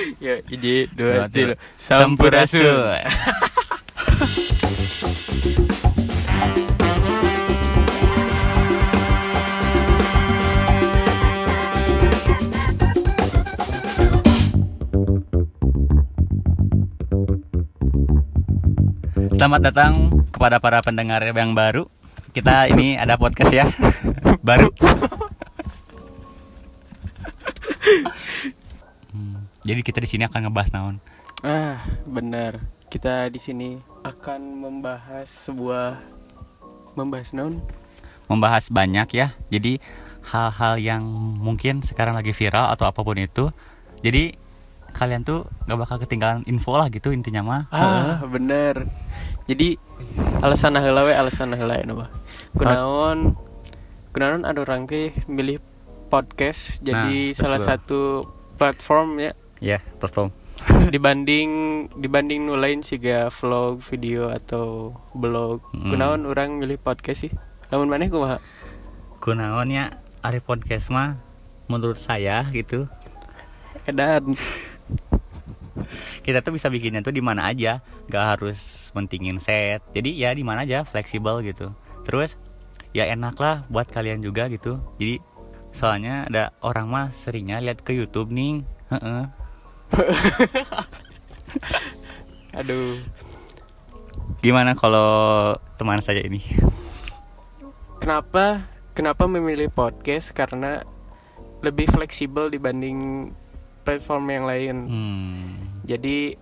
ya ide dua tiga. sampurasul Selamat datang kepada para pendengar yang baru. Kita ini ada podcast ya, baru. Jadi kita di sini akan ngebahas naon. ah benar kita di sini akan membahas sebuah membahas non Membahas banyak ya. Jadi hal-hal yang mungkin sekarang lagi viral atau apa pun itu. Jadi kalian tuh gak bakal ketinggalan info lah gitu intinya mah. ah bener jadi alasan heula we alasan heula ya bah kunaon kunaon ada orang teh milih podcast jadi Nah, salah betul. satu platform ya Ya, platform. dibanding dibanding nu lain siga vlog video atau blog. Mm. kunaon orang milih podcast sih? Namun maneh kumaha? Kunaonnya ari podcast mah menurut saya gitu. Edan. Kita tuh bisa bikinnya tuh di mana aja. Nggak harus mentingin set. Jadi ya di mana aja fleksibel gitu. Terus ya enak lah buat kalian juga gitu. Jadi soalnya ada orang mah seringnya lihat ke YouTube nih. Heeh. aduh. Gimana kalau teman saya ini? Kenapa kenapa memilih podcast? Karena lebih fleksibel dibanding platform yang lain. Hmm. Jadi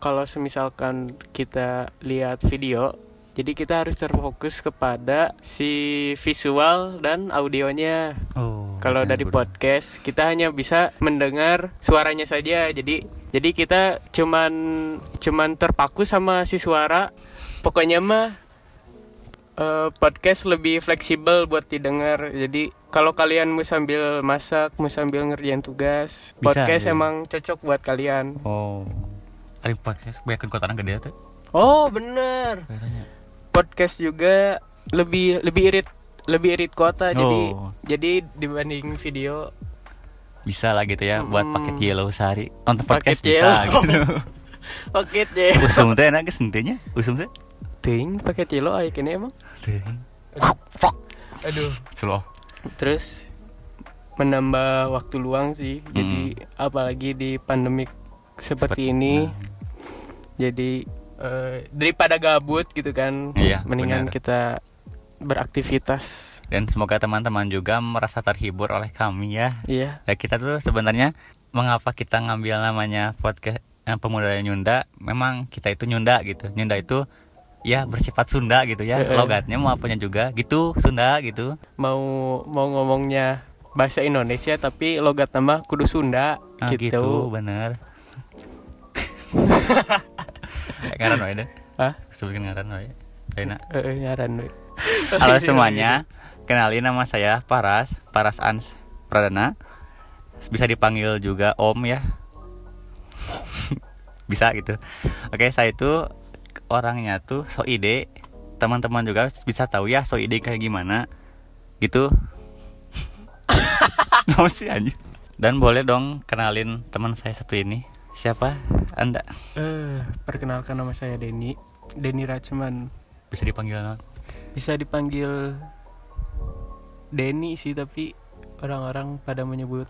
kalau semisalkan kita lihat video, jadi kita harus terfokus kepada si visual dan audionya. oh Kalau dari bener. podcast, kita hanya bisa mendengar suaranya saja. Jadi jadi kita cuman cuman terpaku sama si suara. Pokoknya mah eh, podcast lebih fleksibel buat didengar. Jadi kalau kalian mau sambil masak, mau sambil ngerjain tugas, Bisa, podcast ya. emang cocok buat kalian. oh ari podcast banyak kota gede tuh Oh bener. Podcast juga lebih lebih irit lebih irit kota jadi Oh. jadi dibanding video bisa lah gitu ya buat Hmm. paket yellow sehari nonton Paket podcast bisa yellow. gitu paket ya. usum teh enak henteu usum teh Ting paket cilo ayo kini emang. Teuing. Aduh. Slow. Terus menambah waktu luang sih. Jadi Hmm. apalagi di pandemik seperti ini. Nah, Jadi eh, daripada gabut gitu kan. Iya, Mendingan benar. kita beraktivitas. Dan semoga teman-teman juga merasa terhibur oleh kami ya. Iya. Ya kita tuh sebenarnya mengapa kita ngambil namanya podcast eh, pemuda Nyunda? Memang kita itu Nyunda gitu. Nyunda itu ya bersifat Sunda gitu ya. Eh, eh. Logatnya mau apanya juga gitu, Sunda gitu. Mau mau ngomongnya bahasa Indonesia tapi logat nama kudu Sunda Nah, gitu. gitu. bener. ngaran wae deh. Hah? Sebutkan ngaran wae. Ayeuna. Eh, ngaran we. Halo semuanya, kenalin nama saya Paras, Paras Ans Pradana. Bisa dipanggil juga Om ya. bisa gitu. Oke, saya itu orangnya tuh so ide. Teman-teman juga bisa tahu ya so ide kayak gimana. Gitu. Sih aja. Dan boleh dong kenalin teman saya satu ini. Siapa? Anda Eh, perkenalkan nama saya Denny. Denny Rachman. bisa dipanggil non? Bisa dipanggil Denny sih tapi orang-orang pada menyebut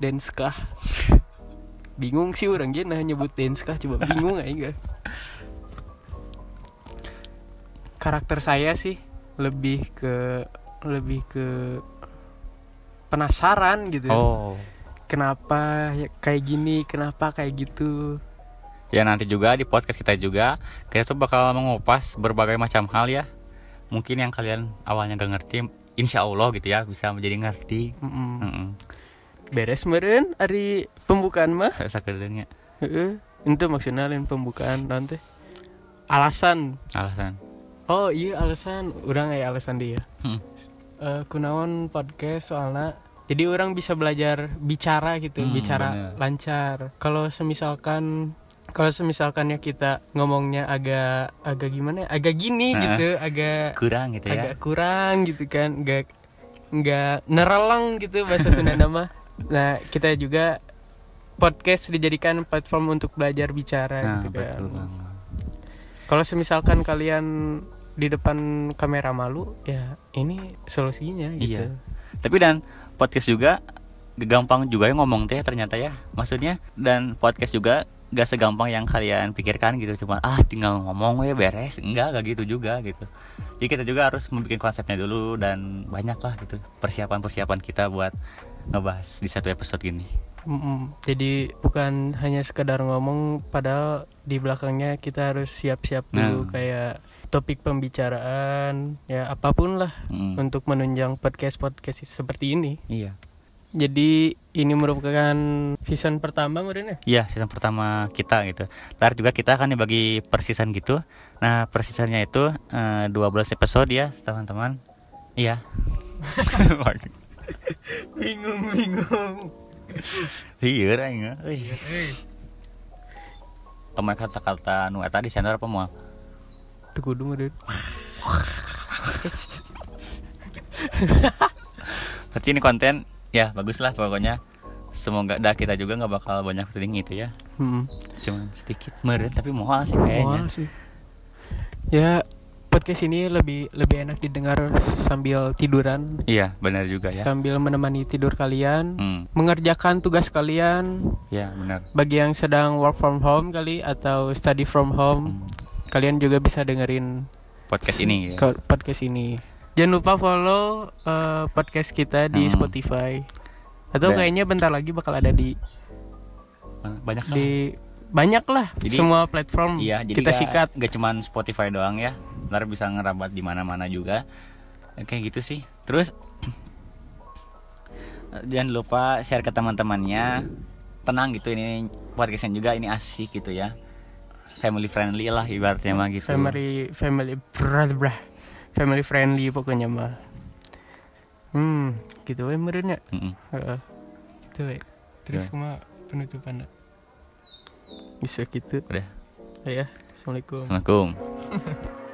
Denskah. bingung sih orang dia nah nyebut Denskah coba bingung aja enggak. Karakter saya sih lebih ke lebih ke penasaran gitu. Oh. Kenapa ya kayak gini, kenapa kayak gitu. Ya nanti juga di podcast kita juga kita tuh bakal mengupas berbagai macam hal ya. Mungkin yang kalian awalnya gak ngerti, insya Allah gitu ya bisa menjadi ngerti. Mm-mm. Heeh. Beres meren hari pembukaan mah. Sakedeungnya Heeh. Itu maksudnya lain pembukaan nanti. Alasan. alasan. Oh iya alasan. Orang ya alasan dia. Hmm. Eh, kunaon podcast soalnya jadi orang bisa belajar bicara gitu, Hmm, bicara bener. lancar. Kalau semisalkan kalau semisalkan ya kita ngomongnya agak agak gimana ya? Agak gini Nah. gitu, agak Kurang gitu ya. agak kurang gitu kan, nggak nggak nerelang gitu bahasa Sunda mah. Nah kita juga podcast dijadikan platform untuk belajar bicara nah gitu kan kalau semisalkan kalian di depan kamera malu ya ini solusinya gitu Iya. tapi dan podcast juga gampang juga ya ngomong teh ternyata ya maksudnya. Dan podcast juga gak segampang yang kalian pikirkan gitu cuma ah tinggal ngomong ya beres. Enggak gak gitu juga gitu. Jadi kita juga harus membuat konsepnya dulu dan banyak lah gitu persiapan persiapan kita buat ngebahas di satu episode gini Mm-mm. jadi bukan hanya sekedar ngomong padahal di belakangnya kita harus siap-siap dulu Nah. kayak topik pembicaraan ya apa pun lah Mm. untuk menunjang podcast podcast seperti ini iya jadi ini merupakan season pertama mungkin ya Iya, season pertama kita gitu. Ntar juga kita akan dibagi per season gitu. Nah, per seasonnya itu eh, 12 episode ya, teman-teman. Iya. bingung bingung Iya, aing. Euy. Pemain kata-kata nu eta di center apa moal? tuh kudu meureun. Berarti ini konten ya bagus lah pokoknya. Semoga dah kita juga nggak bakal banyak feeling itu ya. Mm. Cuman sedikit meren tapi moal sih kayaknya. Sih. Ya podcast ini lebih lebih enak didengar sambil tiduran, Iya, benar juga ya. sambil menemani tidur kalian, Hmm, mengerjakan tugas kalian. ya benar. Bagi yang sedang work from home kali atau study from home, Hmm. kalian juga bisa dengerin Podcast ini ya. podcast ini. Jangan lupa follow eh, podcast kita di Hmm. Spotify. Atau Dan- kayaknya bentar lagi bakal ada di Banyak lah. di banyak lah Jadi- semua platform Iya, jadi kita gak, sikat. gak cuman Spotify doang ya. Ntar bisa ngerabat di mana-mana juga. Kayak gitu sih. Terus jangan lupa share ke teman-temannya. Tenang gitu ini podcastnya juga ini asik gitu ya. Family friendly lah ibaratnya mah gitu. family family brah brah family friendly pokoknya mah hmm gitu we merenya Mm-mm. Heeh. gitu we terus Ya. kuma penutupan bisa gitu Udah. ya assalamualaikum Assalamualaikum.